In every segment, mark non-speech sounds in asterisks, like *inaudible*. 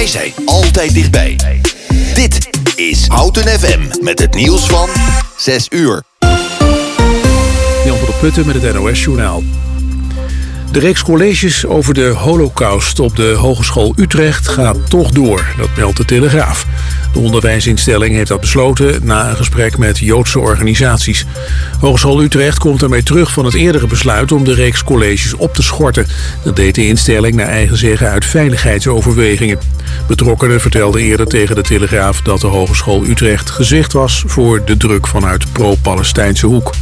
Wij zijn altijd dichtbij. Dit is Houten FM met het nieuws van 6 uur. Jan van der Putten met het NOS Journaal. De reeks colleges over de holocaust op de Hogeschool Utrecht gaat toch door. Dat meldt de Telegraaf. De onderwijsinstelling heeft dat besloten na een gesprek met Joodse organisaties. Hogeschool Utrecht komt ermee terug van het eerdere besluit om de reeks colleges op te schorten. Dat deed de instelling naar eigen zeggen uit veiligheidsoverwegingen. Betrokkenen vertelden eerder tegen de Telegraaf dat de Hogeschool Utrecht gezicht was voor de druk vanuit pro-Palestijnse hoek.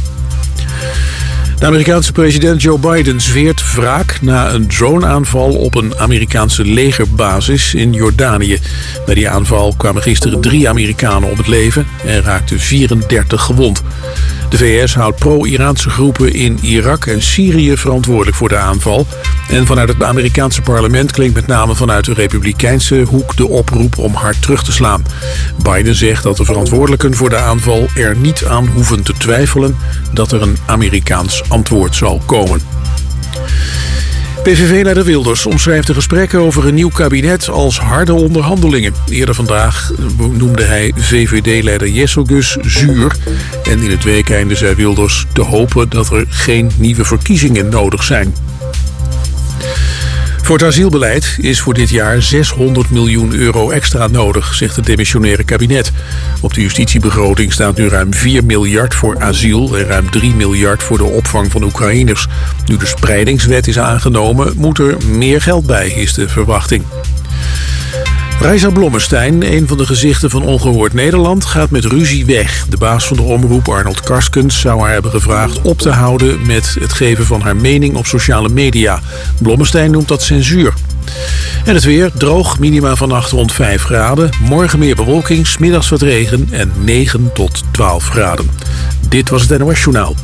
De Amerikaanse president Joe Biden zweert wraak na een droneaanval op een Amerikaanse legerbasis in Jordanië. Bij die aanval kwamen gisteren drie Amerikanen om het leven en raakten 34 gewond. De VS houdt pro-Iraanse groepen in Irak en Syrië verantwoordelijk voor de aanval. En vanuit het Amerikaanse parlement klinkt met name vanuit de republikeinse hoek de oproep om hard terug te slaan. Biden zegt dat de verantwoordelijken voor de aanval er niet aan hoeven te twijfelen dat er een Amerikaans antwoord zal komen. PVV-leider Wilders omschrijft de gesprekken over een nieuw kabinet als harde onderhandelingen. Eerder vandaag noemde hij VVD-leider Jesselgus zuur. En in het weekeinde zei Wilders te hopen dat er geen nieuwe verkiezingen nodig zijn. Voor het asielbeleid is voor dit jaar 600 miljoen euro extra nodig, zegt het demissionaire kabinet. Op de justitiebegroting staat nu ruim 4 miljard voor asiel en ruim 3 miljard voor de opvang van Oekraïners. Nu de spreidingswet is aangenomen, moet er meer geld bij, is de verwachting. Reisa Blommestein, een van de gezichten van Ongehoord Nederland, gaat met ruzie weg. De baas van de omroep, Arnold Karskens, zou haar hebben gevraagd op te houden met het geven van haar mening op sociale media. Blommestein noemt dat censuur. En het weer, droog, minima vannacht rond 5 graden. Morgen meer bewolking, smiddags wat regen en 9 tot 12 graden. Dit was het NOS Journaal.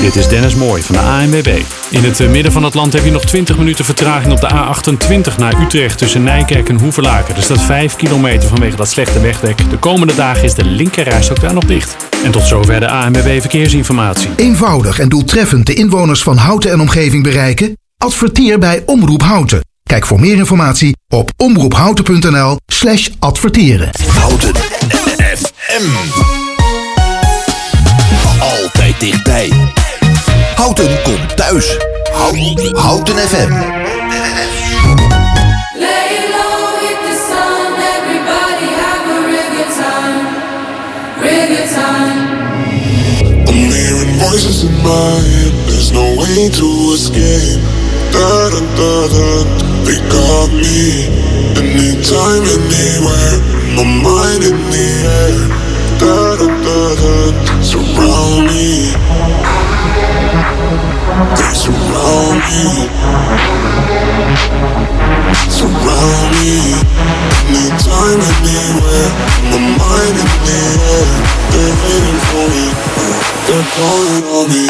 Dit is Dennis Mooij van de ANWB. In het eh, midden van het land heb je nog 20 minuten vertraging op de A28 naar Utrecht tussen Nijkerk en Hoevelaken. Er staat 5 kilometer vanwege dat slechte wegdek. De komende dagen is de linkerreis ook daar nog dicht. En tot zover de ANWB Verkeersinformatie. Eenvoudig en doeltreffend de inwoners van Houten en omgeving bereiken? Adverteer bij Omroep Houten. Kijk voor meer informatie op omroephouten.nl slash adverteren. Houten FM. Altijd dichtbij. Houten komt thuis. Houten, Houten FM. Lay low, hit the sun, everybody have a real good time, real good time. I'm hearing voices in my head. There's no way to escape. Da da da da. They got me. Anytime, anywhere. My mind in the air. Da da da da. Surround me. They surround me. Surround me. Anytime, anywhere. My mind in the air. They're waiting for me. They're calling on me.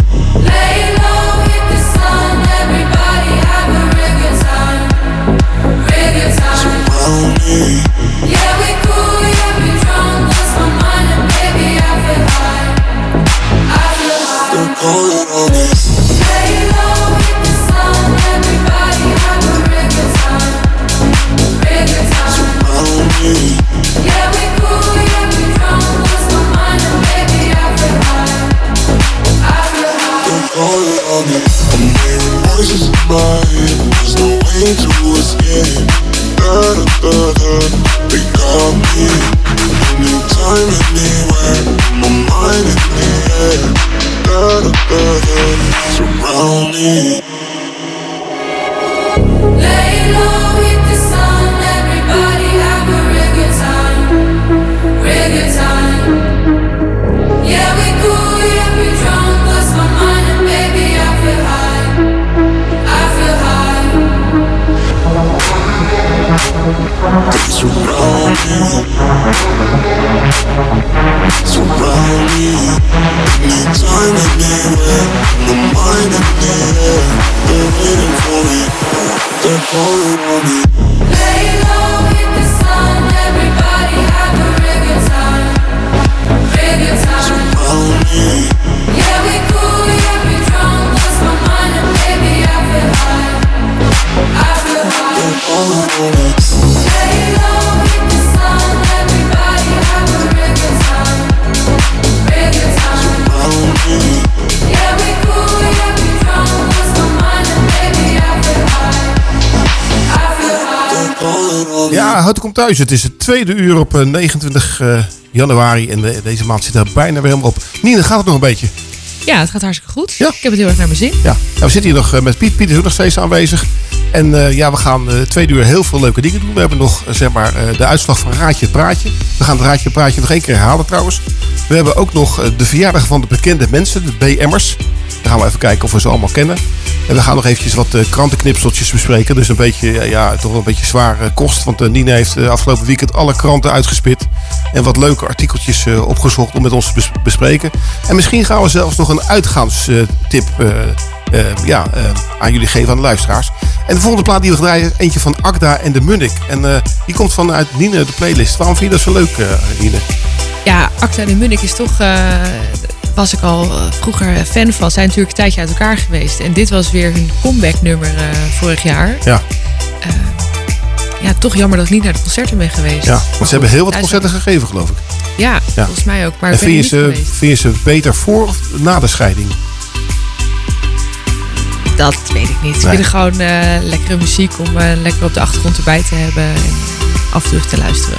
Lay low, hit the sun, everybody have a good time, good time. Surround me. Houten komt thuis. Het is het tweede uur op eh, 29 eh, januari. En de- deze maand zit er bijna weer helemaal op. Nina, gaat het nog een beetje? Ja, het gaat hartstikke goed. Ja? Ik heb het heel erg naar mijn zin. Ja. Nou, we zitten hier nog eh, met Piet. Piet is ook nog steeds aanwezig. En eh, ja, we gaan eh tweede uur heel veel leuke dingen doen. We hebben nog eh, zeg maar, eh, de uitslag van Raadje het Praatje. We gaan het Raadje het Praatje nog één keer herhalen trouwens. We hebben ook nog eh, de verjaardag van de bekende mensen, de BM'ers. Daar gaan we even kijken of we ze allemaal kennen. En we gaan nog eventjes wat eh, krantenknipseltjes bespreken. Dus een beetje, ja, toch een beetje zwaar eh, kost. Want eh, Nina heeft eh, afgelopen weekend alle kranten uitgespit. En wat leuke artikeltjes opgezocht om met ons te bes- bespreken. En misschien gaan we zelfs nog een uitgaanstip ja, aan jullie geven aan de luisteraars. En de volgende plaat die we draaien is eentje van Agda en de Munnik. En die komt vanuit Nina de playlist. Waarom vind je dat zo leuk, Nina? Ja, Acta de Munnik is toch... eh, was ik al eh, vroeger fan van. Zijn natuurlijk een tijdje uit elkaar geweest. En dit was weer hun comeback nummer eh, vorig jaar. Ja, Ja, toch jammer dat ik niet naar de concerten ben geweest. ja. Want goed, ze hebben heel wat thuis- concerten gegeven, geloof ik. Ja, volgens mij ook. Maar en vind je, ze, vind je ze beter voor of na de scheiding? Dat weet ik niet. Ik vind gewoon eh, lekkere muziek om eh, lekker op de achtergrond erbij te hebben. En af en toe te luisteren.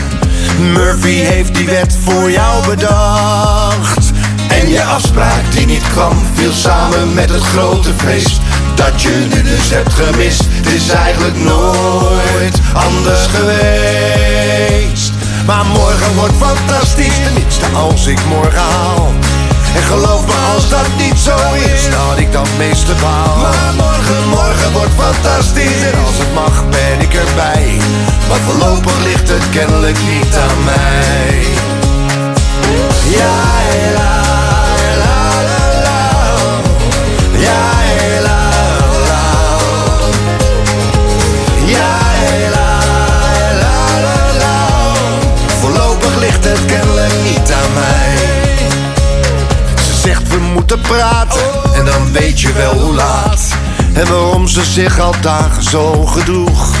Murphy heeft die wet voor jou bedacht. En je afspraak die niet kwam, viel samen met het grote feest. Dat je nu dus hebt gemist, het is eigenlijk nooit anders geweest. Maar morgen wordt fantastisch, tenminste als ik morgen haal. En geloof me als dat niet zo is, dat ik dan meeste baal. Maar morgen, morgen wordt fantastisch en als het mag ben ik erbij. Maar voorlopig ligt het kennelijk niet aan mij. Ja, la, la, la, la. Ja, la, la. Ja, la, la, la, la. Voorlopig ligt het kennelijk niet aan mij. Ze zegt we moeten praten en dan weet je wel hoe laat. En waarom ze zich al dagen zo gedroeg.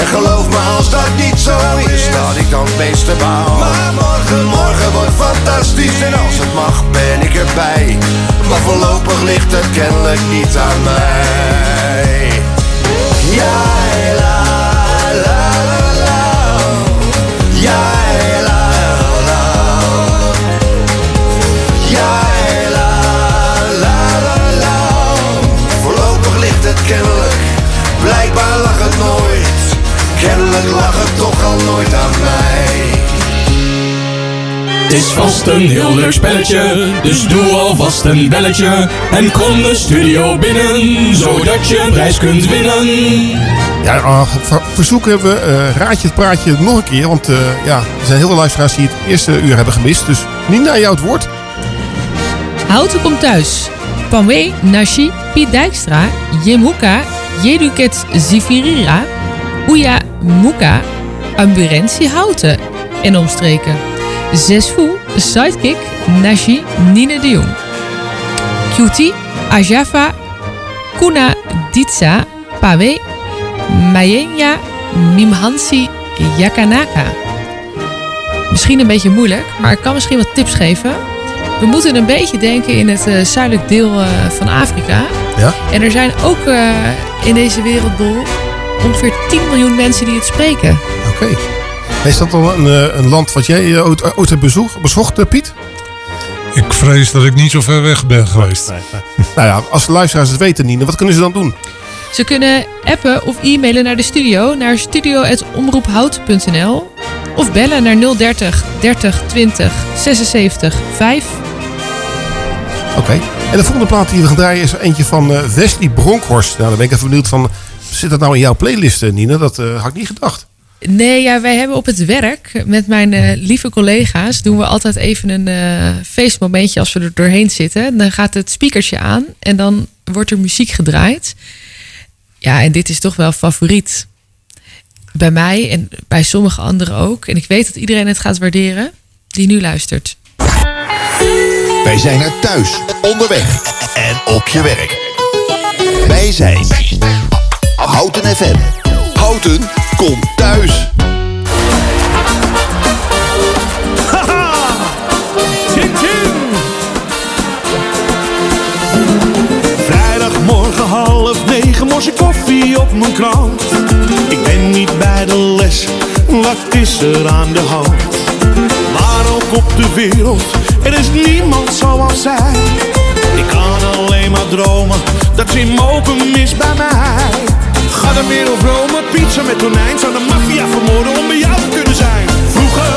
En geloof me als dat niet zo is, dat ik dan het meeste baal. Maar morgen, morgen wordt fantastisch en als het mag ben ik erbij. Maar voorlopig ligt het kennelijk niet aan mij. Ja, la, la, la, la. Ja, la, la. Ja, la, la, la, la. Voorlopig ligt het kennelijk, blijkbaar lag het nooit. Kennelijk lag het toch al nooit aan mij. Het is vast een heel leuk spelletje, dus doe alvast een belletje. En kom de studio binnen, zodat je een prijs kunt winnen. Ja, uh, ver- verzoek hebben we. eh, raadje het praatje nog een keer. Want eh, ja, er zijn heel veel luisteraars die het eerste uur hebben gemist. Dus niet naar jou het woord. Houten komt thuis. Panwe, Nashi, Piet Dijkstra, Jim Hoeka, Jeduket Zivirira, Oeja Moeka, Amburentie Houten en omstreken. Zesvoe, Sidekick, Nashi, Nine de Jong. Cutie, Ajafa, Kuna Ditsa, Pawe, Mayenya, Mimhansi, Yakanaka. Misschien een beetje moeilijk, maar ik kan misschien wat tips geven. We moeten een beetje denken in het eh, zuidelijk deel eh, van Afrika. Ja? En er zijn ook eh, in deze wereldbol ongeveer 10 miljoen mensen die het spreken. Oké. Is dat dan een, eh, een land wat jij eh, ooit, ooit hebt bezocht, bezocht Piet? Ik vrees dat ik niet zo ver weg ben geweest. *laughs* Nou ja, als de luisteraars het weten, Nina, wat kunnen ze dan doen? Ze kunnen appen of e-mailen naar de studio naar studio.omroephout.nl of bellen naar 030 30 20 76 5. Oké. En de volgende plaat die we gaan draaien is eentje van eh, Wesley Bronkhorst. Nou, dan ben ik even benieuwd van... Zit dat nou in jouw playlist, eh, Nina? Dat eh, had ik niet gedacht. Nee, ja, wij hebben op het werk met mijn eh, lieve collega's doen we altijd even een eh, feestmomentje als we er doorheen zitten. Dan gaat het speakertje aan en dan wordt er muziek gedraaid. Ja, en dit is toch wel favoriet. Bij mij en bij sommige anderen ook. En ik weet dat iedereen het gaat waarderen die nu luistert. Wij zijn er thuis, onderweg en op je werk. Wij zijn Houten FM. Houten komt thuis. Vrijdagmorgen half negen ik koffie op mijn krant. Ik ben niet bij de les, wat is er aan de hand? Maar ook op de wereld, er is niemand zoals zij. Ik kan alleen maar dromen, dat ze in mogen mis bij mij. Ga de wereld Rome, pizza met tonijn. Zou de maffia vermoorden om bij jou te kunnen zijn. Vroeger,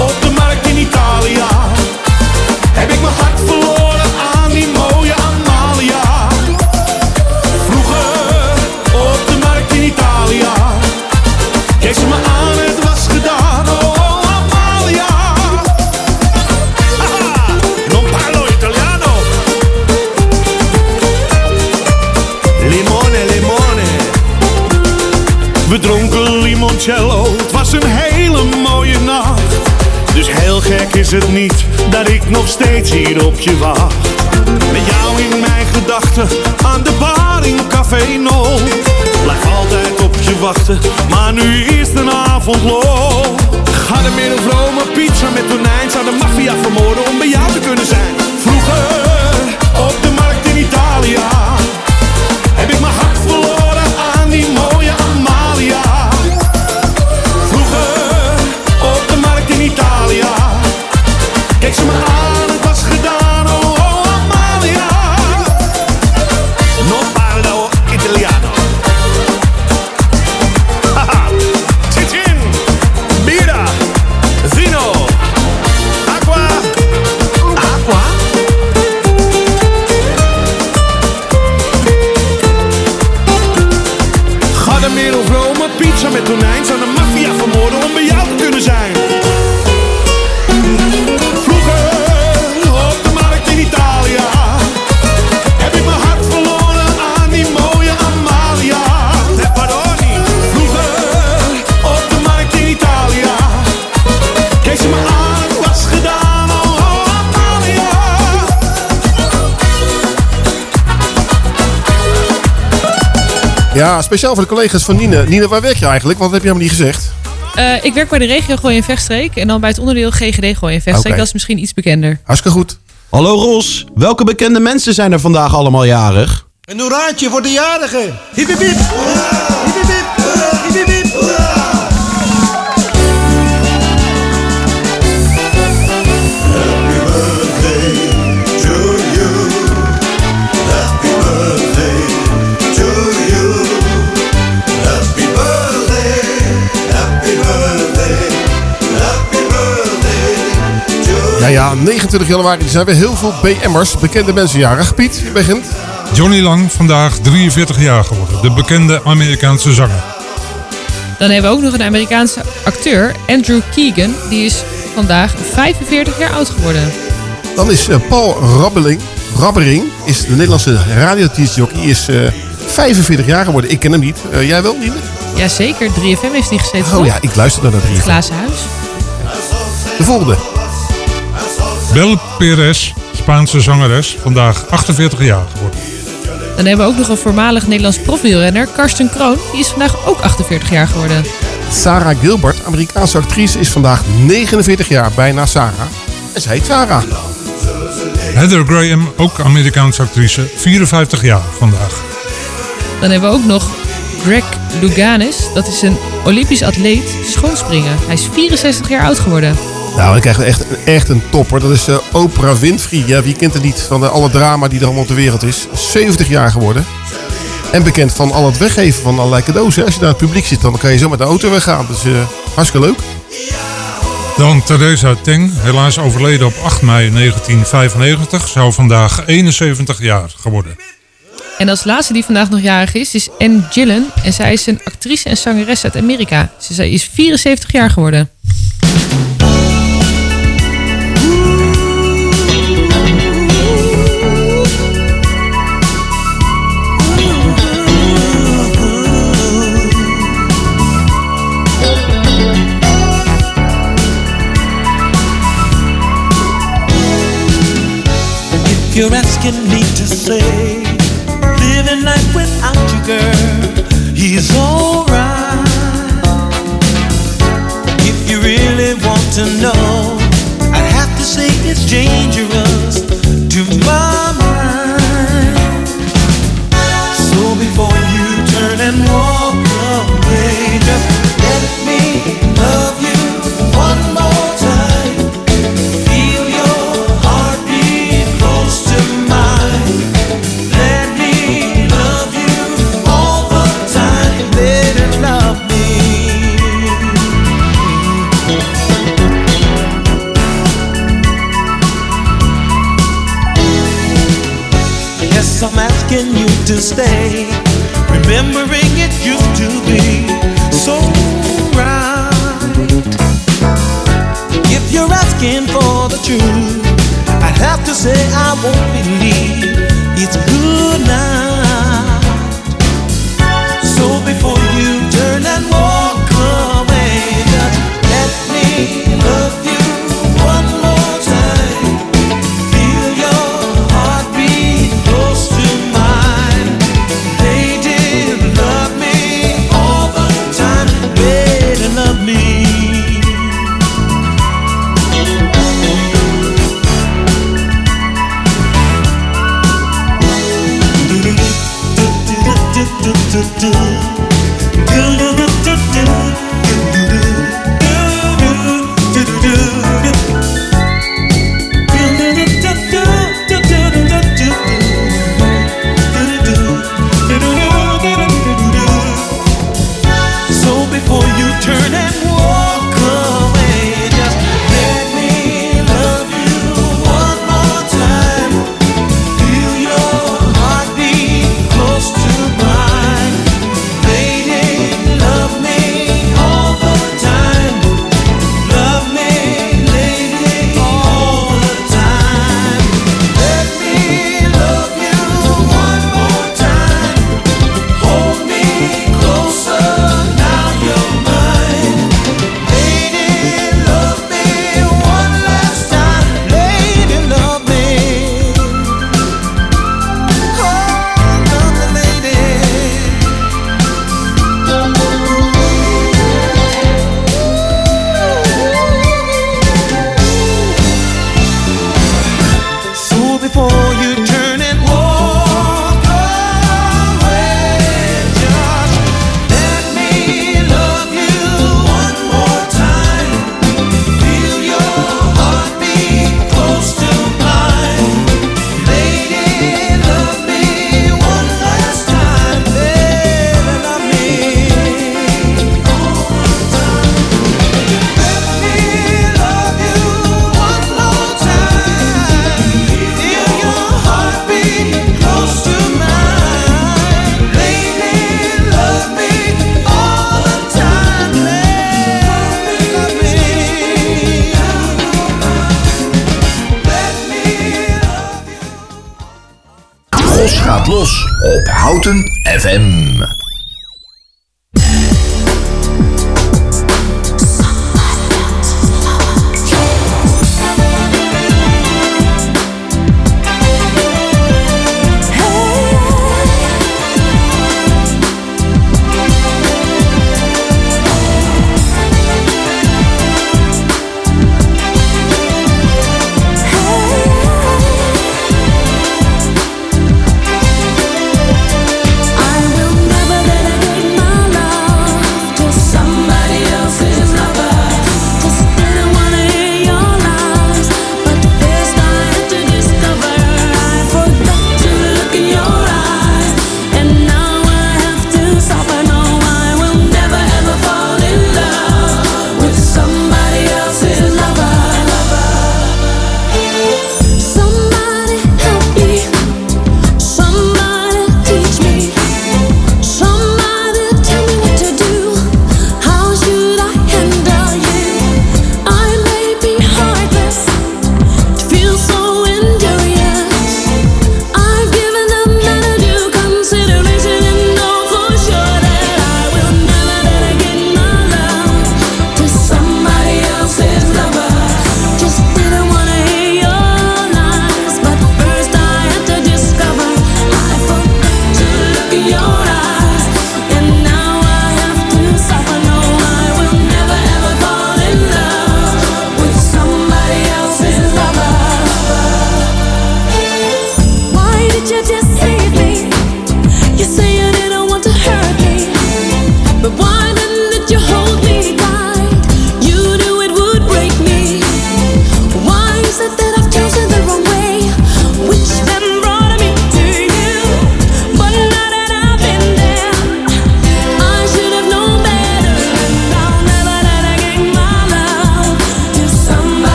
op de markt in Italië, heb ik mijn hart verloren limoncello, het was een hele mooie nacht. Dus heel gek is het niet dat ik nog steeds hier op je wacht. Met jou in mijn gedachten aan de bar in Café No. Blijf altijd op je wachten, maar nu is de avond lol. Ga de midden Rome, pizza met tonijn. Zou de maffia vermoorden om bij jou te kunnen zijn. Vroeger, op de markt in Italië. Ja, speciaal voor de collega's van Nina. Nina, waar werk je eigenlijk? Want dat heb je helemaal niet gezegd. Eh, ik werk bij de regio Gooi en Vechtstreek en dan bij het onderdeel GGD Gooi en Vechtstreek. Dat is misschien iets bekender. Hartstikke goed. Hallo Ros, welke bekende mensen zijn er vandaag allemaal jarig? Een hoeraatje voor de jarigen. Hip hip hip. Ja, ja, 29 januari zijn we heel veel BM'ers, bekende mensen jarig. Piet, je begint. Johnny Lang, vandaag 43 jaar geworden. De bekende Amerikaanse zanger. Dan hebben we ook nog een Amerikaanse acteur, Andrew Keegan. Die is vandaag 45 jaar oud geworden. Dan is eh, Paul Rabbeling, Rabbering, is de Nederlandse radiotiesjockey, is eh 45 jaar geworden. Ik ken hem niet. Eh, jij wel, Nina? Jazeker, 3FM heeft hij gezeten. Oh toch? ja, ik luister naar dat Het hier. glazen huis. De volgende. Bel Perez, Spaanse zangeres, vandaag 48 jaar geworden. Dan hebben we ook nog een voormalig Nederlands profielrenner, Karsten Kroon. Die is vandaag ook 48 jaar geworden. Sarah Gilbert, Amerikaanse actrice, is vandaag 49 jaar, bijna Sarah. En zij heet Sarah. Heather Graham, ook Amerikaanse actrice, 54 jaar vandaag. Dan hebben we ook nog Greg Louganis. Dat is een Olympisch atleet schoonspringen. Hij is 64 jaar oud geworden. Nou, dan krijgen we echt, echt een topper. Dat is eh, Oprah Winfrey. Ja, wie kent het niet van eh, alle drama die er allemaal op de wereld is. 70 jaar geworden. En bekend van al het weggeven van allerlei cadeaus. Hè. Als je daar in het publiek zit, dan kan je zo met de auto weggaan. Dus eh, hartstikke leuk. Dan Theresa Teng, helaas overleden op 8 mei 1995, zou vandaag 71 jaar geworden. En als laatste die vandaag nog jarig is, is Anne Gillen. En zij is een actrice en zangeres uit Amerika. Ze zij is 74 jaar geworden. You're asking me to say, living life without you, girl, he's alright. If you really want to know, I'd have to say it's dangerous asking you to stay. Remembering it used to be so right. If you're asking for the truth, I'd have to say I won't believe it's good night.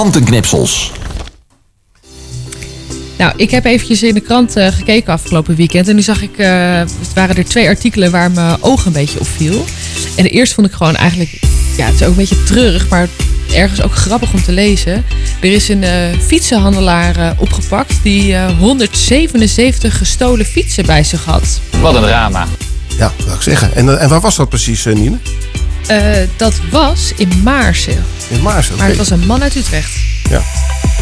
Krantenknipsels. Nou, ik heb eventjes in de krant eh, gekeken afgelopen weekend. En nu zag ik, eh, het waren er twee artikelen waar mijn oog een beetje op viel. En de eerste vond ik gewoon eigenlijk, ja, het is ook een beetje treurig, maar ergens ook grappig om te lezen. Er is een eh, fietsenhandelaar eh, opgepakt die eh, 177 gestolen fietsen bij zich had. Wat een drama. Ja, dat zou ik zeggen. En, en waar was dat precies, Nine? Eh, dat was in Maarsen. In Maarsen, Maar het was een man uit Utrecht. Ja.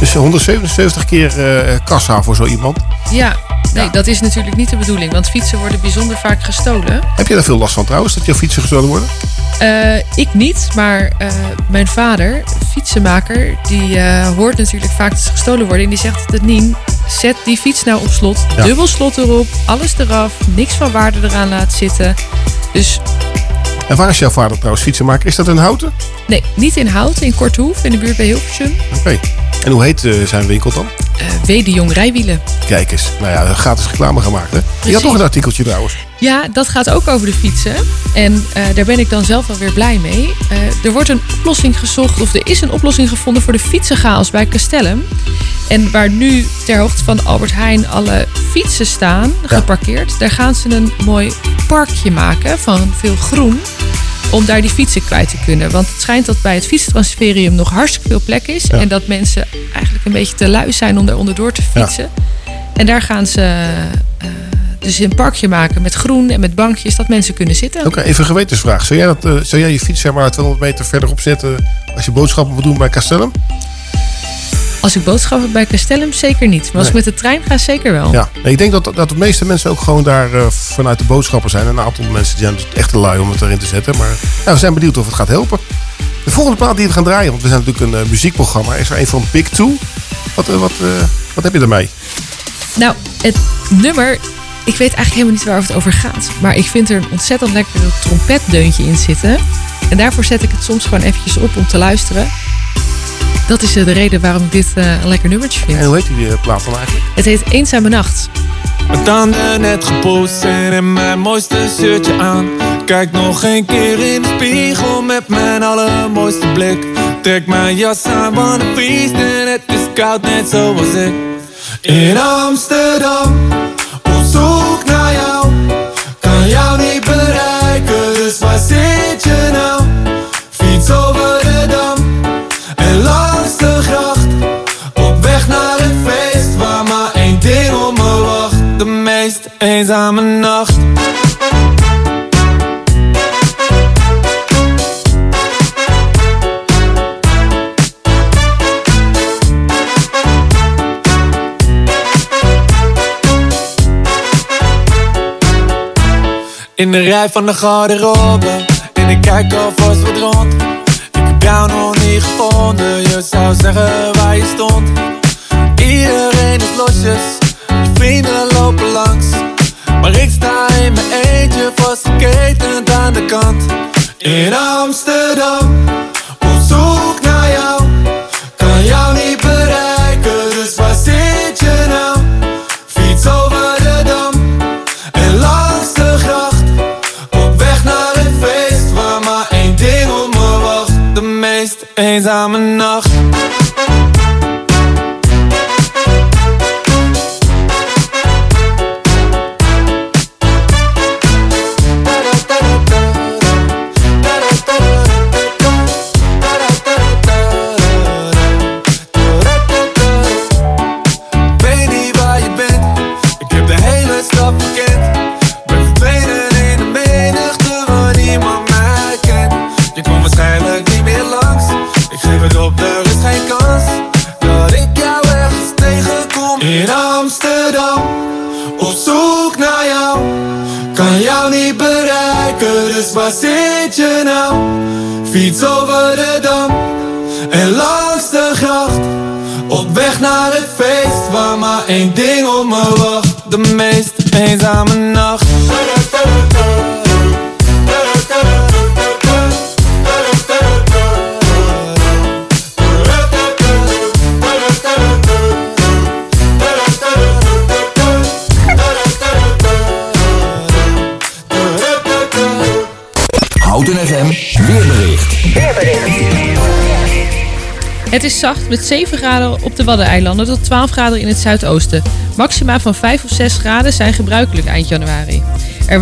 Dus 177 keer eh, kassa voor zo iemand. Ja, nee, dat is natuurlijk niet de bedoeling, want fietsen worden bijzonder vaak gestolen. Heb je daar veel last van trouwens, dat jouw fietsen gestolen worden? Eh, ik niet, maar mijn vader, fietsenmaker, die hoort natuurlijk vaak dat ze gestolen worden. En die zegt altijd, Nien, zet die fiets nou op slot. Ja. Dubbel slot erop, alles eraf, niks van waarde eraan laten zitten. Dus En waar is jouw vader trouwens fietsenmaker? Is dat een houten? nee, niet in Hout, in Kortehoef, in de buurt bij Hilversum. Oké. En hoe heet eh, zijn winkel dan? W. de Jong Rijwielen. Kijk eens. Nou ja, gratis reclame gemaakt hè? Je had nog een artikeltje trouwens. Ja, dat gaat ook over de fietsen. En eh, daar ben ik dan zelf wel weer blij mee. Eh, er wordt een oplossing gezocht, of er is een oplossing gevonden voor de fietsenchaos bij Castellum. En waar nu ter hoogte van Albert Heijn alle fietsen staan, geparkeerd, daar gaan ze een mooi parkje maken van veel groen. Om daar die fietsen kwijt te kunnen. Want het schijnt dat bij het fietsentransferium nog hartstikke veel plek is. Ja. En dat mensen eigenlijk een beetje te lui zijn om daar onderdoor te fietsen. En daar gaan ze eh, dus een parkje maken met groen en met bankjes dat mensen kunnen zitten. Oké, even een gewetensvraag. Zou jij, dat, eh, zou jij je fiets zeg maar 200 meter verderop zetten als je boodschappen moet doen bij Castellum? Als ik boodschappen bij Castellum, zeker niet. Maar als ik met de trein ga, zeker wel. Ja, ik denk dat, dat de meeste mensen ook gewoon daar eh, vanuit de boodschappen zijn. Een aantal mensen zijn echt te lui om het erin te zetten. Maar ja, we zijn benieuwd of het gaat helpen. De volgende plaat die we gaan draaien, want we zijn natuurlijk een eh, muziekprogramma, is er een van Big Two. Wat, eh, wat, wat heb je ermee? Nou, het nummer, ik weet eigenlijk helemaal niet waar het over gaat. Maar ik vind er een ontzettend lekker trompetdeuntje in zitten. En daarvoor zet ik het soms gewoon eventjes op om te luisteren. Dat is eh, de reden waarom ik dit eh, een lekker nummertje vind. En hoe heet die eh, plaat dan eigenlijk? Het heet Eenzame Nacht. Mijn tanden net gepoetst en mijn mooiste shirtje aan. Kijk nog een keer in de spiegel met mijn allermooiste blik. Trek mijn jas aan, want het vriest en het is koud net zoals ik. In Amsterdam, op zoek naar jou. Kan jou niet eenzame nacht. In de rij van de garderobe En ik kijk alvast wat rond Ik heb jou nog niet gevonden Je zou zeggen waar je stond Iedereen is losjes Je vrienden In Amsterdam Op zoek naar jou. Kan jou niet bereiken Dus waar zit je nou? Fiets over de dam En langs de gracht. Op weg naar een feest Waar maar één ding op me wacht. De meest eenzame nacht Fiets over de dam en langs de gracht. Op weg naar het feest waar maar één ding op me wacht. De meest eenzame nacht. Zacht met 7 graden op de Waddeneilanden tot 12 graden in het zuidoosten. Maxima van 5 of 6 graden zijn gebruikelijk eind januari. Er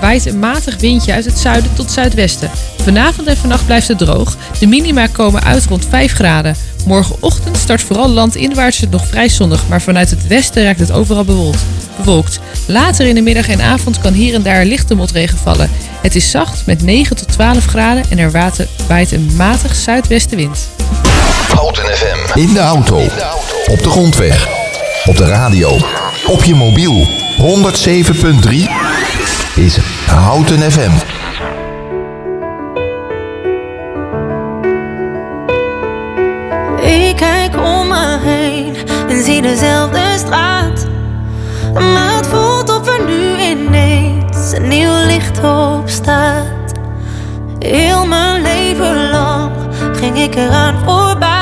waait een, matig windje uit het zuiden tot zuidwesten. Vanavond en vannacht blijft het droog. De minima komen uit rond 5 graden. Morgenochtend start vooral landinwaarts het nog vrij zonnig, maar vanuit het westen raakt het overal bewolkt. bewolkt. Later in de middag en avond kan hier en daar lichte motregen vallen. Het is zacht met 9 tot 12 graden en er waait een matig zuidwestenwind. Houten FM. In de auto. Op de grondweg. Op de radio. Op je mobiel. 107.3 is Houten FM. Ik kijk om me heen en zie dezelfde straat. Maar het voelt of er nu ineens een nieuw licht op staat. Heel mijn leven lang ging ik eraan voorbij.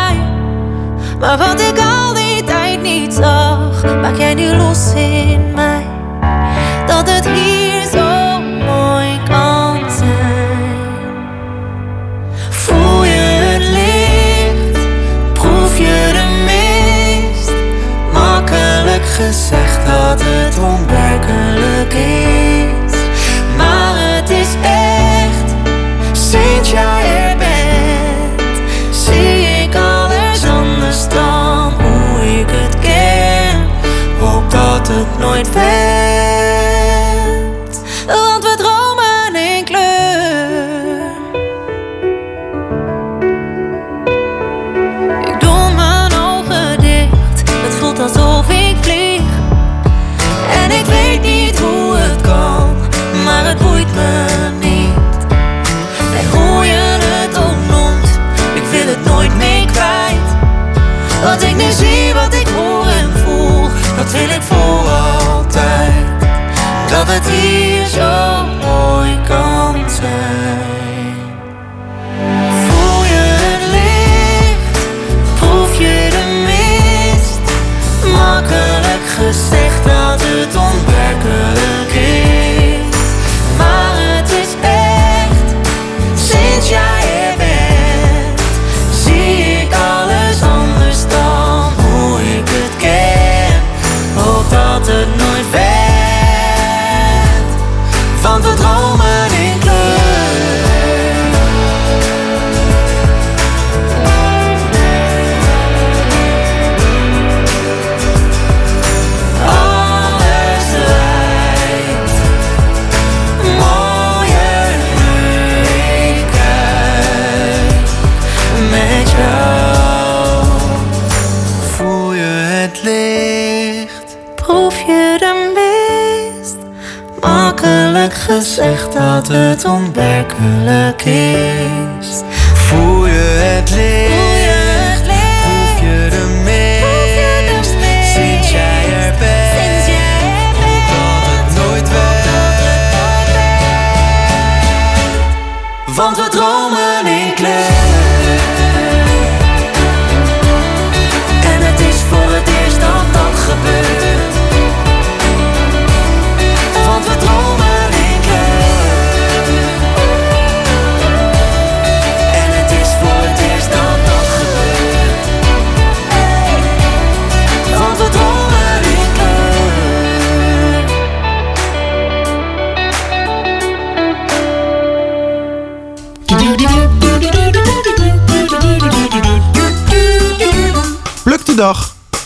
Maar wat ik al die tijd niet zag, maak jij nu los in mij. Dat het hier zo mooi kan zijn. Voel je het licht? Proef je de mist? Makkelijk gezegd dat het onwerkelijk is. Maar het is echt, sinds jij het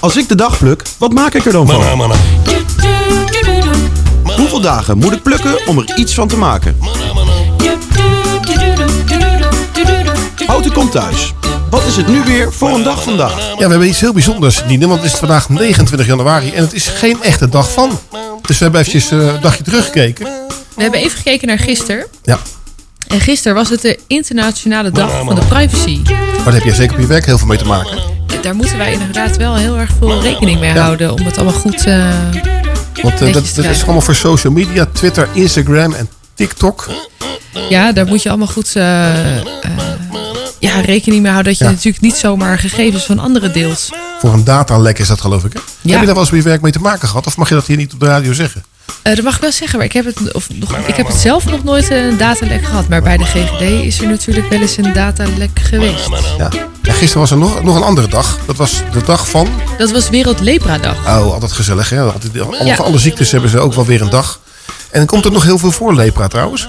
Als ik de dag pluk, wat maak ik er dan van? Hoeveel dagen moet ik plukken om er iets van te maken? Houten komt thuis. Wat is het nu weer voor een dag vandaag? Ja, we hebben iets heel bijzonders, Nine, want het is vandaag 29 januari en het is geen echte dag van. Dus we hebben eventjes eh, een dagje teruggekeken. We hebben even gekeken naar gisteren. Ja. En gisteren was het de internationale dag van de privacy. Maar daar heb jij zeker op je werk heel veel mee te maken. Daar moeten wij inderdaad wel heel erg veel rekening mee Ja. houden om het allemaal goed eh Want eh, dat, dat is allemaal voor social media. Twitter, Instagram en TikTok. Ja, daar moet je allemaal goed eh, ja, rekening mee houden dat je Ja. natuurlijk niet zomaar gegevens van anderen deelt. Voor een datalek is dat geloof ik. Hè? Ja. Heb je daar wel eens je werk mee te maken gehad? Of mag je dat hier niet op de radio zeggen? Eh, dat mag ik wel zeggen, maar ik heb, het, of, nog, ik heb het zelf nog nooit een datalek gehad. Maar bij de GGD is er natuurlijk wel eens een datalek geweest. Ja. En gisteren was er nog, nog een andere dag. Dat was de dag van... Dat was Wereld Lepra Dag. Oh, altijd gezellig hè. Altijd, alle, Ja. Voor alle ziektes hebben ze ook wel weer een dag. En komt er nog heel veel voor lepra trouwens?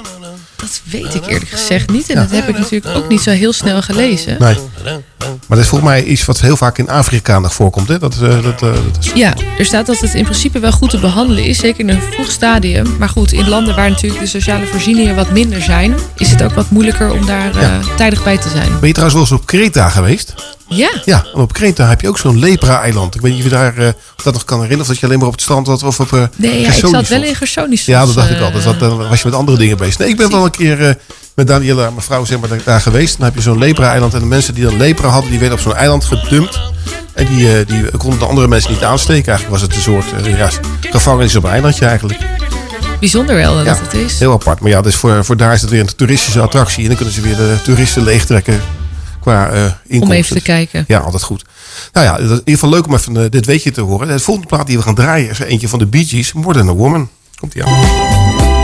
Dat weet ik eerlijk gezegd niet. En dat heb ik natuurlijk ook niet zo heel snel gelezen. Nee. Maar dat is volgens mij iets wat heel vaak in Afrika nog voorkomt. Hè? Dat, eh, dat, eh, dat is... Ja, er staat dat het in principe wel goed te behandelen is, zeker in een vroeg stadium. Maar goed, in landen waar natuurlijk de sociale voorzieningen wat minder zijn, is het ook wat moeilijker om daar eh, tijdig bij te zijn. Ben je trouwens wel eens op Kreta geweest? Ja, Ja, en op Kreta heb je ook zo'n lepra-eiland. Ik weet niet of je daar eh, of dat nog kan herinneren. Of dat je alleen maar op het strand was of op eh nee, ja, ik zat wel in Gersonisos. Ja, dat dacht ik eh, al. Dus dat, dan was je met andere dingen bezig. Nee, ik ben wel een keer eh, met Daniela, mijn vrouw, zeg maar, daar geweest. Dan heb je zo'n lepra-eiland. En de mensen die dan lepra hadden, die werden op zo'n eiland gedumpt. En die, eh, die konden de andere mensen niet aansteken. Eigenlijk was het een soort eh, ja, gevangenis op een eilandje eigenlijk. Bijzonder wel dat Ja, het is. heel apart. Maar ja, dus voor, voor daar is het weer een toeristische attractie. En dan kunnen ze weer de toeristen leegtrekken qua eh inkomsten. Om even te kijken. Ja, altijd goed. Nou ja, dat is in ieder geval leuk om even eh, dit weetje te horen. De volgende plaat die we gaan draaien is eentje van de Bee Gees, More Than a Woman. Komt ie aan.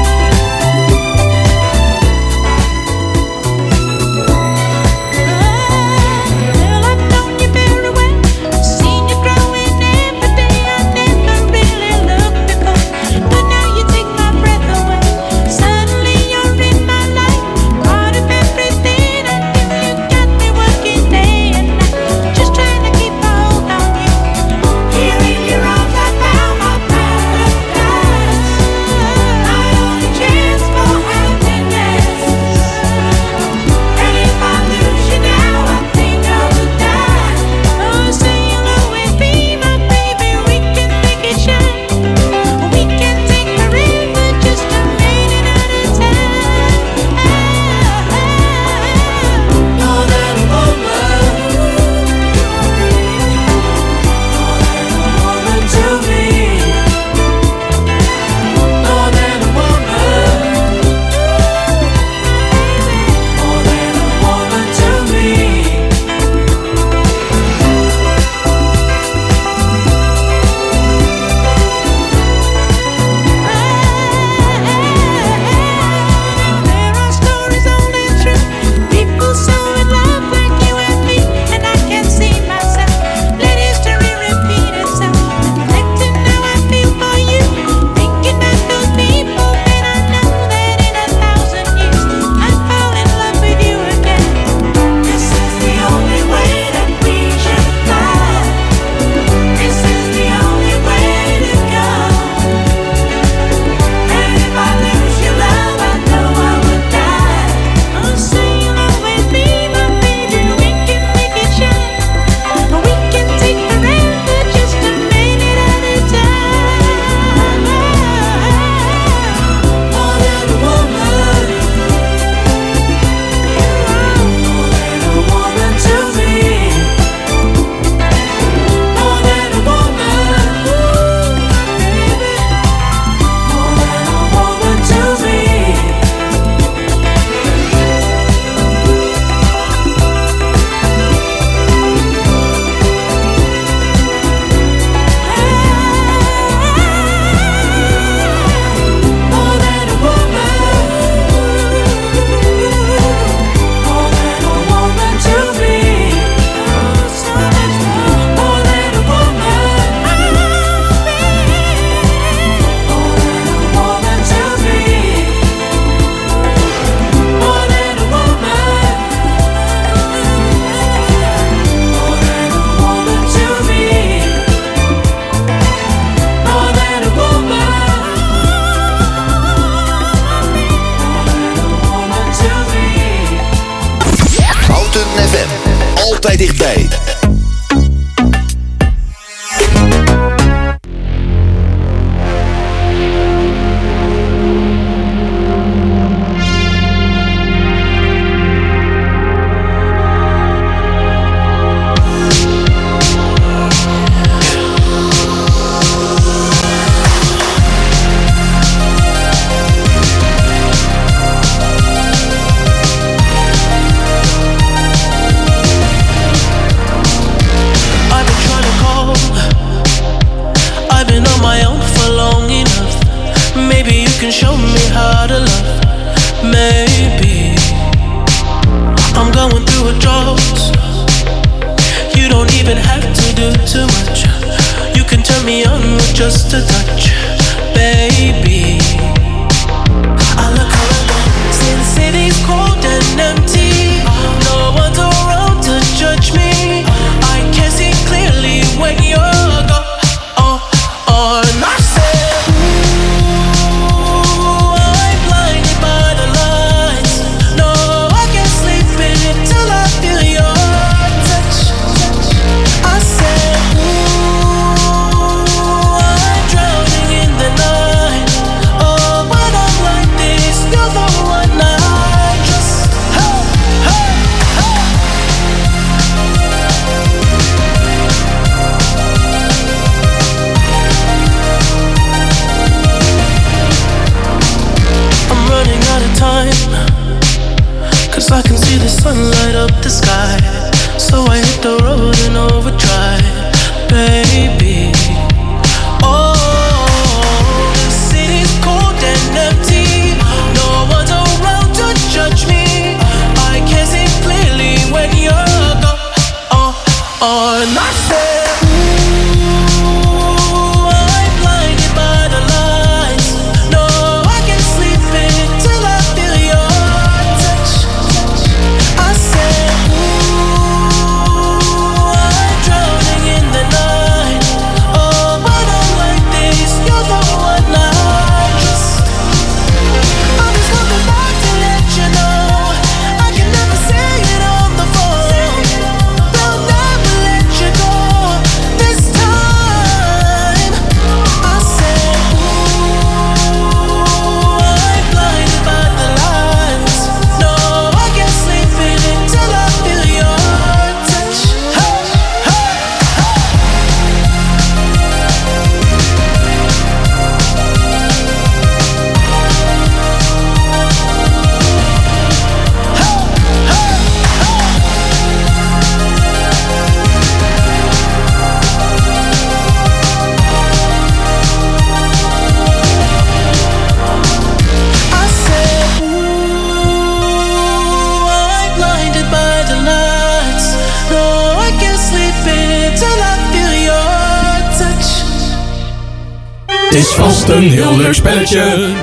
Altijd dichtbij.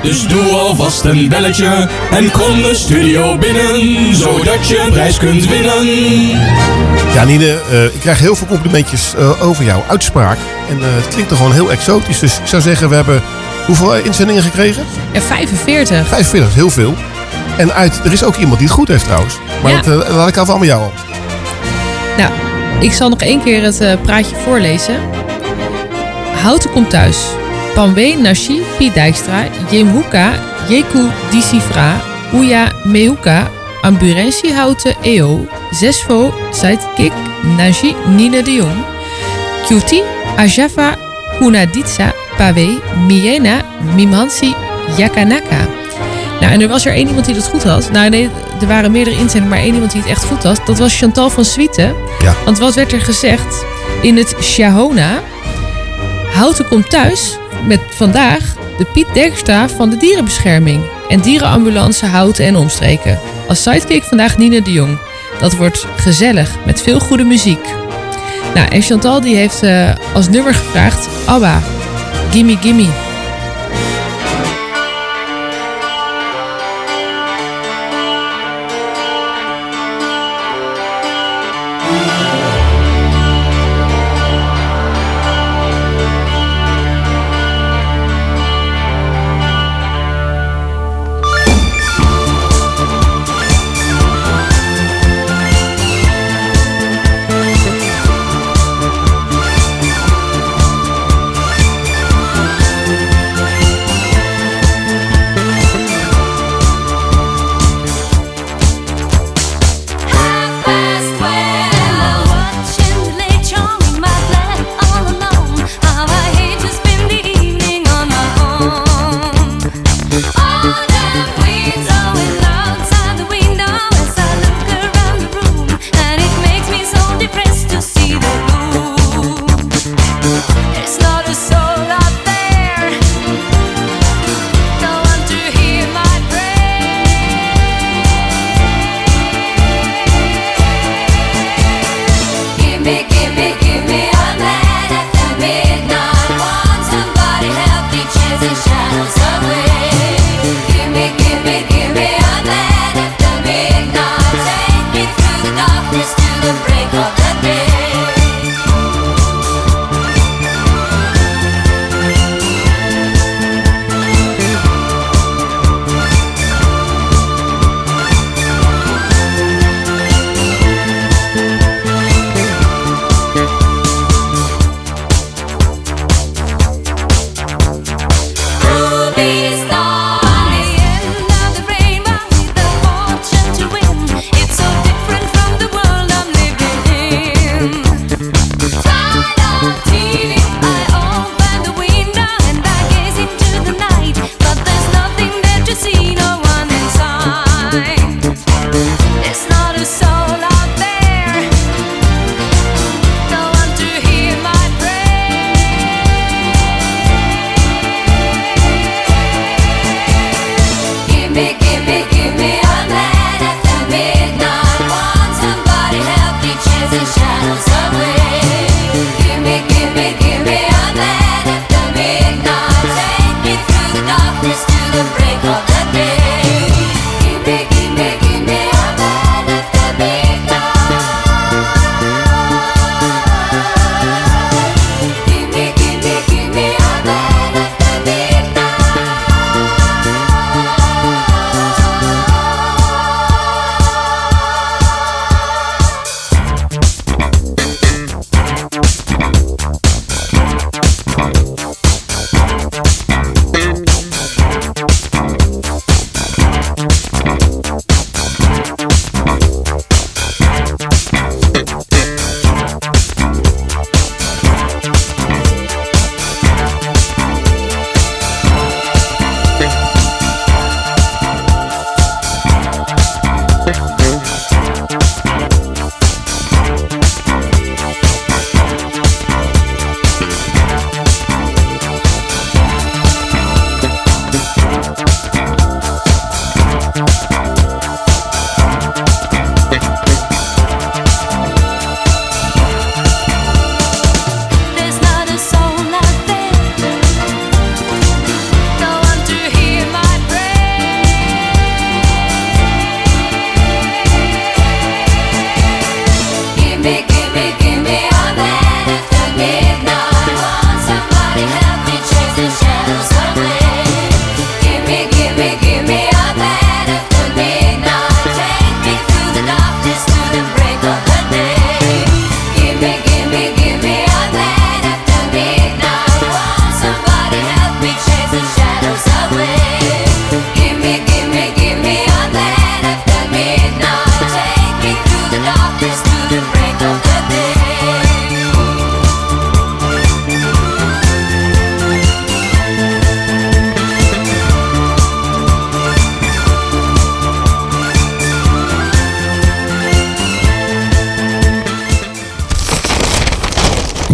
Dus doe alvast een belletje. En kom de studio binnen, zodat je een prijs kunt winnen. Ja, Nine, eh, ik krijg heel veel complimentjes eh, over jouw uitspraak. En eh, het klinkt er gewoon heel exotisch. Dus ik zou zeggen, we hebben hoeveel inzendingen gekregen? Ja, 45. 45, is heel veel. En uit, er is ook iemand die het goed heeft trouwens. Maar Ja. dat laat ik af aan jou al. Nou, ik zal nog één keer het praatje voorlezen. Houten komt thuis. Panwe Nashi Piet Dijkstra, Jemhuka, Jeku Disifra, Uya Mehuka, Amburensi Houten EO, Zesvo Sidekick Naji Nina de Jong, Ajafa Kunaditsa Pawe Miena Mimhansi Yakanaka. Nou, en er was er één iemand die dat goed had. Nou, nee, er waren meerdere inzendingen, maar één iemand die het echt goed had. Dat was Chantal van Swieten. Ja. Want wat werd er gezegd in het Shahona? Houten komt thuis met vandaag de Piet Dijkstra van de dierenbescherming. En dierenambulance Houten en omstreken. Als sidekick vandaag Nina de Jong. Dat wordt gezellig met veel goede muziek. Nou, en Chantal die heeft eh, als nummer gevraagd Abba, Gimme Gimme.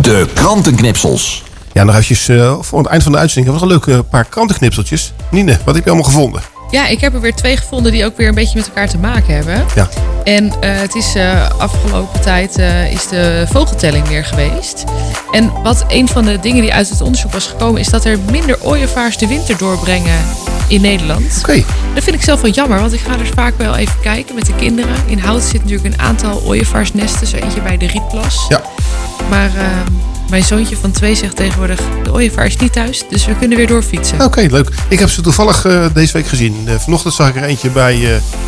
De krantenknipsels. Ja, nog eventjes eh, voor het eind van de uitzending. Was een leuk eh, paar krantenknipseltjes. Nine, wat heb je allemaal gevonden? Ja, ik heb er weer twee gevonden die ook weer een beetje met elkaar te maken hebben. Ja. En eh, het is eh, afgelopen tijd eh, is de vogeltelling weer geweest. En wat een van de dingen die uit het onderzoek was gekomen, is dat er minder ooievaars de winter doorbrengen in Nederland. Oké. Dat vind ik zelf wel jammer, want ik ga er vaak wel even kijken met de kinderen. In Hout zit natuurlijk een aantal ooievaarsnesten, zo eentje bij de Rietplas. Ja. Maar eh, mijn zoontje van twee zegt tegenwoordig, de ooievaar is niet thuis, dus we kunnen weer doorfietsen. Oké, leuk. Ik heb ze toevallig eh, deze week gezien. Eh, vanochtend zag ik er eentje bij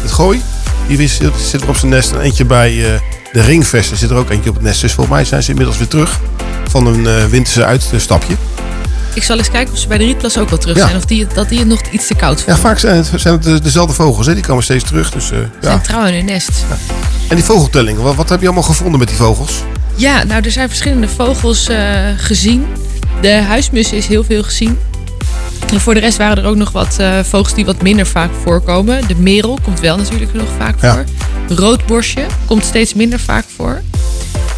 het Gooi. Die die zit er op zijn nest. En eentje bij de Ringvesten zit er ook eentje op het nest. Dus volgens mij zijn ze inmiddels weer terug van een winterse uitstapje. Ik zal eens kijken of ze bij de Rietplas ook wel terug Ja. zijn. Of die, dat die het nog iets te koud Ja, vinden. vaak zijn het, zijn het de- dezelfde vogels. Hè? Die komen steeds terug. Dus, eh, Ze ja. zijn trouw in hun nest. En die vogeltelling, wat, wat heb je allemaal gevonden met die vogels? Ja, nou er zijn verschillende vogels eh, gezien. De huismus is heel veel gezien. En voor de rest waren er ook nog wat eh, vogels die wat minder vaak voorkomen. De merel komt wel natuurlijk nog vaak Ja. voor. Roodborstje komt steeds minder vaak voor.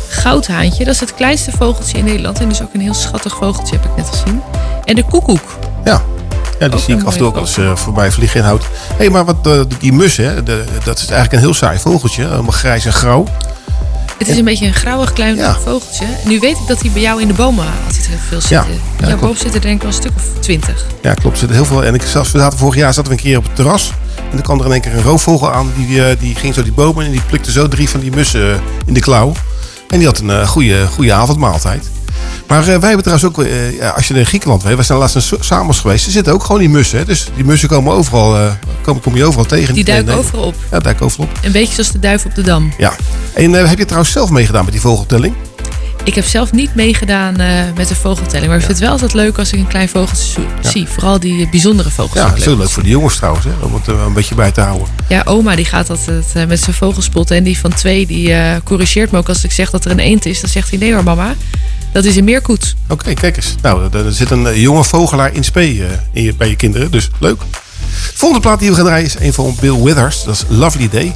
Goudhaantje, dat is het kleinste vogeltje in Nederland. En dus ook een heel schattig vogeltje, heb ik net gezien. En de koekoek. Ja, ja die Ook zie ik af en toe ook als eh, voorbij vliegen in hout. Hé, hey, maar wat, die mus, hè, de- dat is eigenlijk een heel saai vogeltje. Helemaal grijs en grauw. Het is een beetje een grauwig klein vogeltje. Nu weet ik dat hij bij jou in de bomen altijd heel veel zitten. Ja, jouw boom zitten er denk ik wel een stuk of twintig. Ja, klopt. Zitten heel veel. En ik zelfs, we zaten vorig jaar zaten we een keer op het terras. En dan kwam er in één keer een roofvogel aan. Die, eh, die ging zo die bomen en die plukte zo drie van die mussen eh, in de klauw. En die had een eh, goede, goede avondmaaltijd. Maar eh, wij hebben trouwens ook, ja, als je in Griekenland weet, wij zijn laatst in Samos geweest. Er zitten ook gewoon die mussen. Hè? Dus die mussen komen overal, kom, kom je overal tegen. Die duiken overal op. Ja, duiken overal op. Een beetje zoals de duif op de dam. Ja. En eh, heb je trouwens zelf meegedaan met die vogeltelling? Ik heb zelf niet meegedaan eh, met de vogeltelling. Maar ik vind het wel altijd leuk als ik een klein vogeltje zie. Vooral die bijzondere vogels. Ja, dat is heel leuk voor de jongens trouwens, hè? om het er een beetje bij te houden. Ja, oma die gaat altijd eh, met zijn vogelspotten. En die van twee die eh, corrigeert me ook als ik zeg dat er een eend is. Dan zegt hij nee hoor mama, dat is een meerkoet. Oké, kijk eens. Nou, er zit een eh, jonge vogelaar in spe eh, in je, bij je kinderen, dus leuk. De volgende plaat die we gaan draaien is een van Bill Withers. Dat is Lovely Day.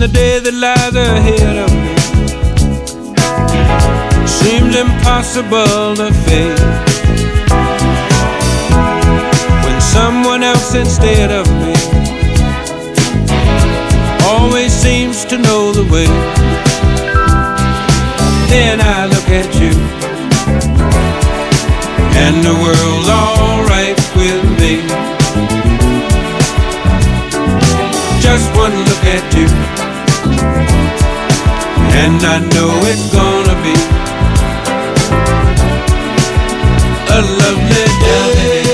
the day that lies ahead of me seems impossible to face. When someone else instead of me always seems to know the way. Then I look at you, and the world's alright with me. Just one look at you, and I know it's gonna be a lovely day.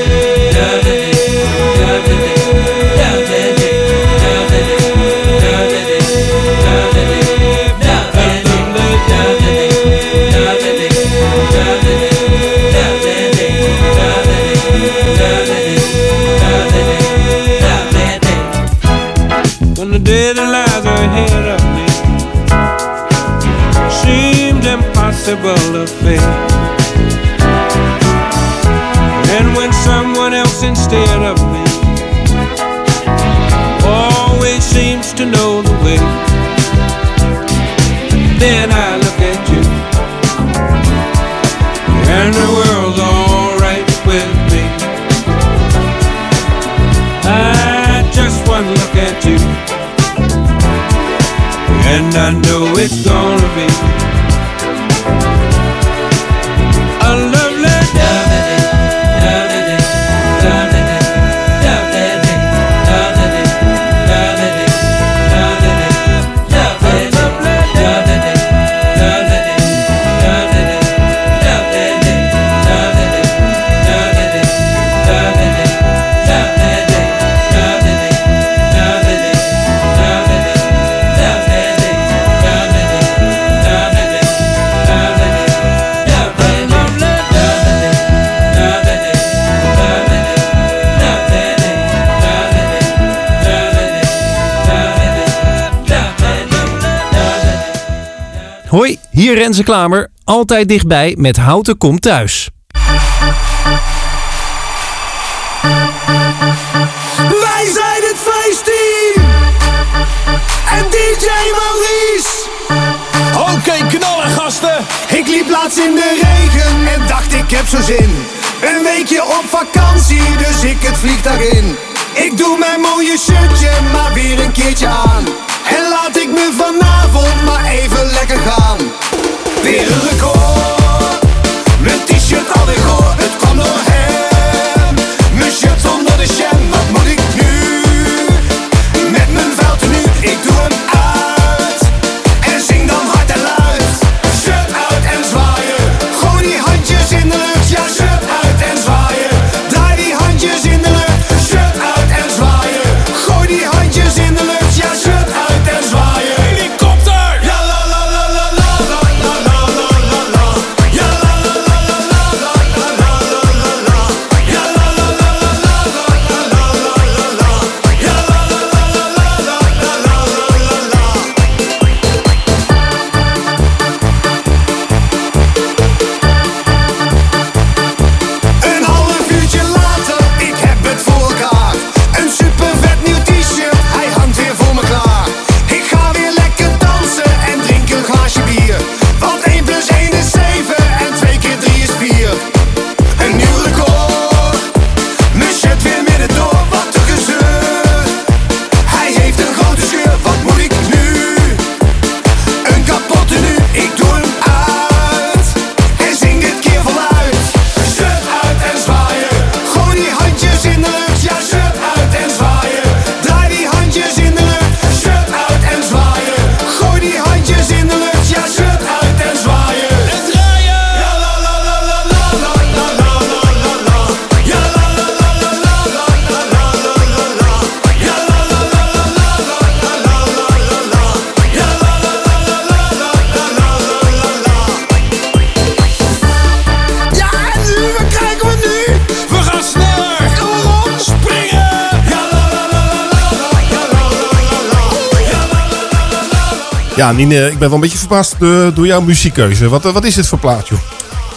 When the lies ahead impossible to face. And when someone else instead of me always seems to know the way, then I look at you, and the world's alright with me. I just one look at you, and I know it's gonna be hier Renze Klamer. Altijd dichtbij met Houten Komt Thuis. Wij zijn het feestteam! En DJ Maurice! Oké, knallen gasten! Ik liep laatst in de regen en dacht ik heb zo zin. Een weekje op vakantie, dus ik het vliegtuig in. Ik doe mijn mooie shirtje maar weer een keertje aan. En laat ik me vanavond maar even lekker gaan. Weer een record. Mijn t-shirt alweer Ja, Nine, ik ben wel een beetje verbaasd door, door jouw muziekkeuze. Wat, eh, wat is dit voor plaat, joh?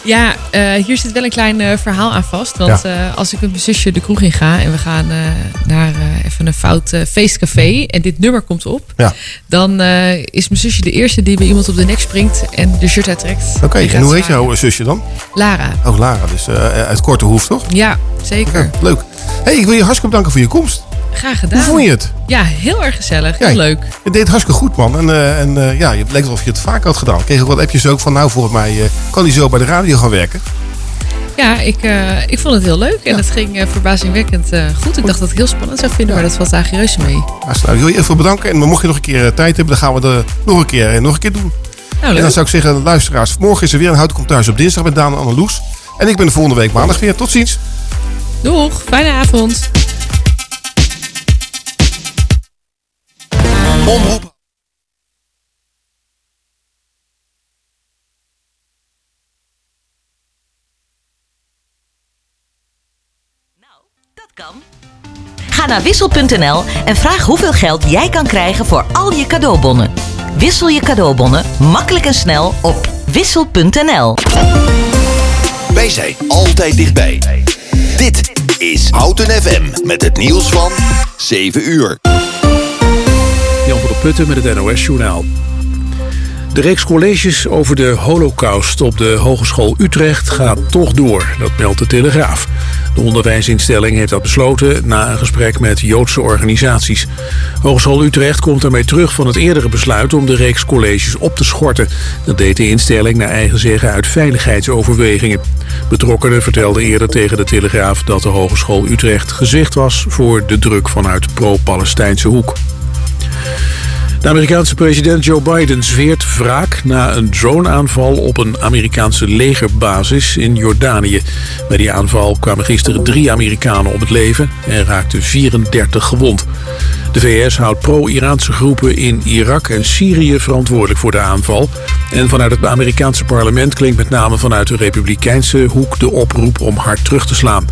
Ja, eh, hier zit wel een klein eh, verhaal aan vast. Want Ja. eh, als ik met mijn zusje de kroeg in ga en we gaan eh, naar eh, even een fout eh, feestcafé en dit nummer komt op, Ja. dan eh, is mijn zusje de eerste die bij iemand op de nek springt en de shirt uittrekt. Oké, en hoe heet jouw zusje dan? Lara. Oh, Lara, dus eh, uit Korte Hoef, toch? Ja, zeker. Ja, leuk. hey, ik wil je hartstikke bedanken voor je komst. Graag gedaan. Hoe vond je het? Ja, heel erg gezellig. Heel Ja, leuk. Je deed hartstikke goed, man. En, eh, en eh, ja, het leek alsof je het vaak had gedaan. Ik kreeg ook wat appjes ook van, nou, volgens mij eh, kan hij zo bij de radio gaan werken. Ja, ik, ik vond het heel leuk en het ging verbazingwekkend goed. Ik dacht dat ik het heel spannend zou vinden, maar dat valt eigenlijk reuze mee. Nou, ik wil je even bedanken. En mocht je nog een keer tijd hebben, dan gaan we het nog een keer, nog een keer doen. Nou, en dan zou ik zeggen, luisteraars, morgen is er weer een Houten Komt Thuis op dinsdag met Daan en Anneloes. En ik ben de volgende week maandag weer. Tot ziens. Doeg, fijne avond. Omroep. Ga naar wissel.nl en vraag hoeveel geld jij kan krijgen voor al je cadeaubonnen. Wissel je cadeaubonnen makkelijk en snel op wissel.nl. Wij zijn altijd dichtbij. Dit is Houten FM met het nieuws van 7 uur. Jan van der Putten met het NOS Journaal. De reeks colleges over de holocaust op de Hogeschool Utrecht gaat toch door, dat meldt de Telegraaf. De onderwijsinstelling heeft dat besloten na een gesprek met Joodse organisaties. Hogeschool Utrecht komt ermee terug van het eerdere besluit om de reeks colleges op te schorten. Dat deed de instelling naar eigen zeggen uit veiligheidsoverwegingen. Betrokkenen vertelden eerder tegen de Telegraaf dat de Hogeschool Utrecht gezicht was voor de druk vanuit pro-Palestijnse hoek. Yeah. De Amerikaanse president Joe Biden zweert wraak na een droneaanval op een Amerikaanse legerbasis in Jordanië. Bij die aanval kwamen gisteren drie Amerikanen om het leven en raakten 34 gewond. De VS houdt pro-Iraanse groepen in Irak en Syrië verantwoordelijk voor de aanval. En vanuit het Amerikaanse parlement klinkt met name vanuit de republikeinse hoek de oproep om hard terug te slaan.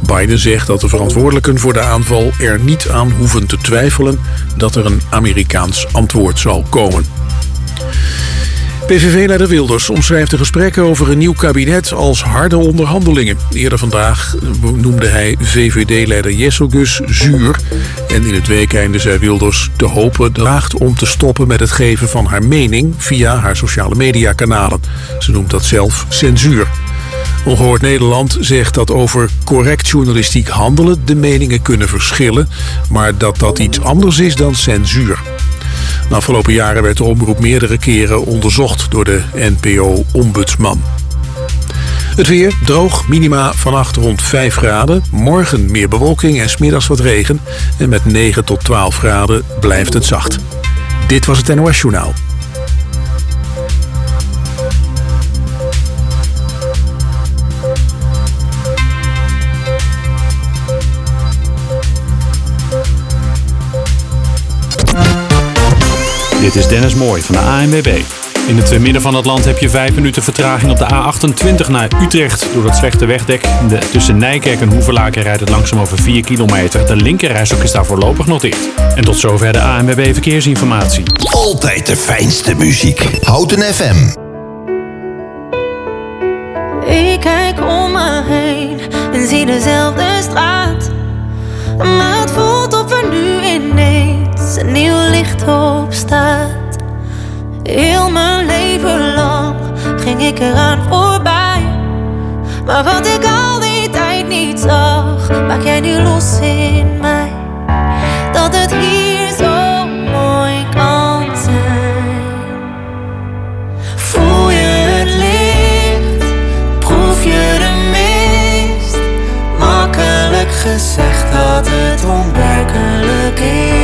Biden zegt dat de verantwoordelijken voor de aanval er niet aan hoeven te twijfelen dat er een Amerikaans antwoord zal komen. PVV-leider Wilders omschrijft de gesprekken over een nieuw kabinet als harde onderhandelingen. Eerder vandaag noemde hij VVD-leider Jesselgus zuur. En in het weekeinde zei Wilders te hopen draagt om te stoppen met het geven van haar mening via haar sociale mediakanalen. Ze noemt dat zelf censuur. Ongehoord Nederland zegt dat over correct journalistiek handelen de meningen kunnen verschillen, maar dat dat iets anders is dan censuur. De afgelopen jaren werd de omroep meerdere keren onderzocht door de NPO-ombudsman. Het weer droog, minima vannacht rond 5 graden. Morgen meer bewolking en smiddags wat regen. En met 9 tot 12 graden blijft het zacht. Dit was het NOS Journaal. Dit is Dennis Mooi van de ANWB. In het midden van het land heb je 5 minuten vertraging op de A28 naar Utrecht. Door het slechte wegdek de, tussen Nijkerk en Hoevelaken rijdt het langzaam over 4 kilometer. De linkerrijstok is daar voorlopig nog dicht. En tot zover de ANWB Verkeersinformatie. Altijd de fijnste muziek. Houten FM. Ik kijk om me heen en zie dezelfde straat. Maar nieuw licht opstaat. Heel mijn leven lang ging ik eraan voorbij. Maar wat ik al die tijd niet zag, maak jij nu los in mij. Dat het hier zo mooi kan zijn. Voel je het licht, proef je de mist. Makkelijk gezegd dat het onwerkelijk is.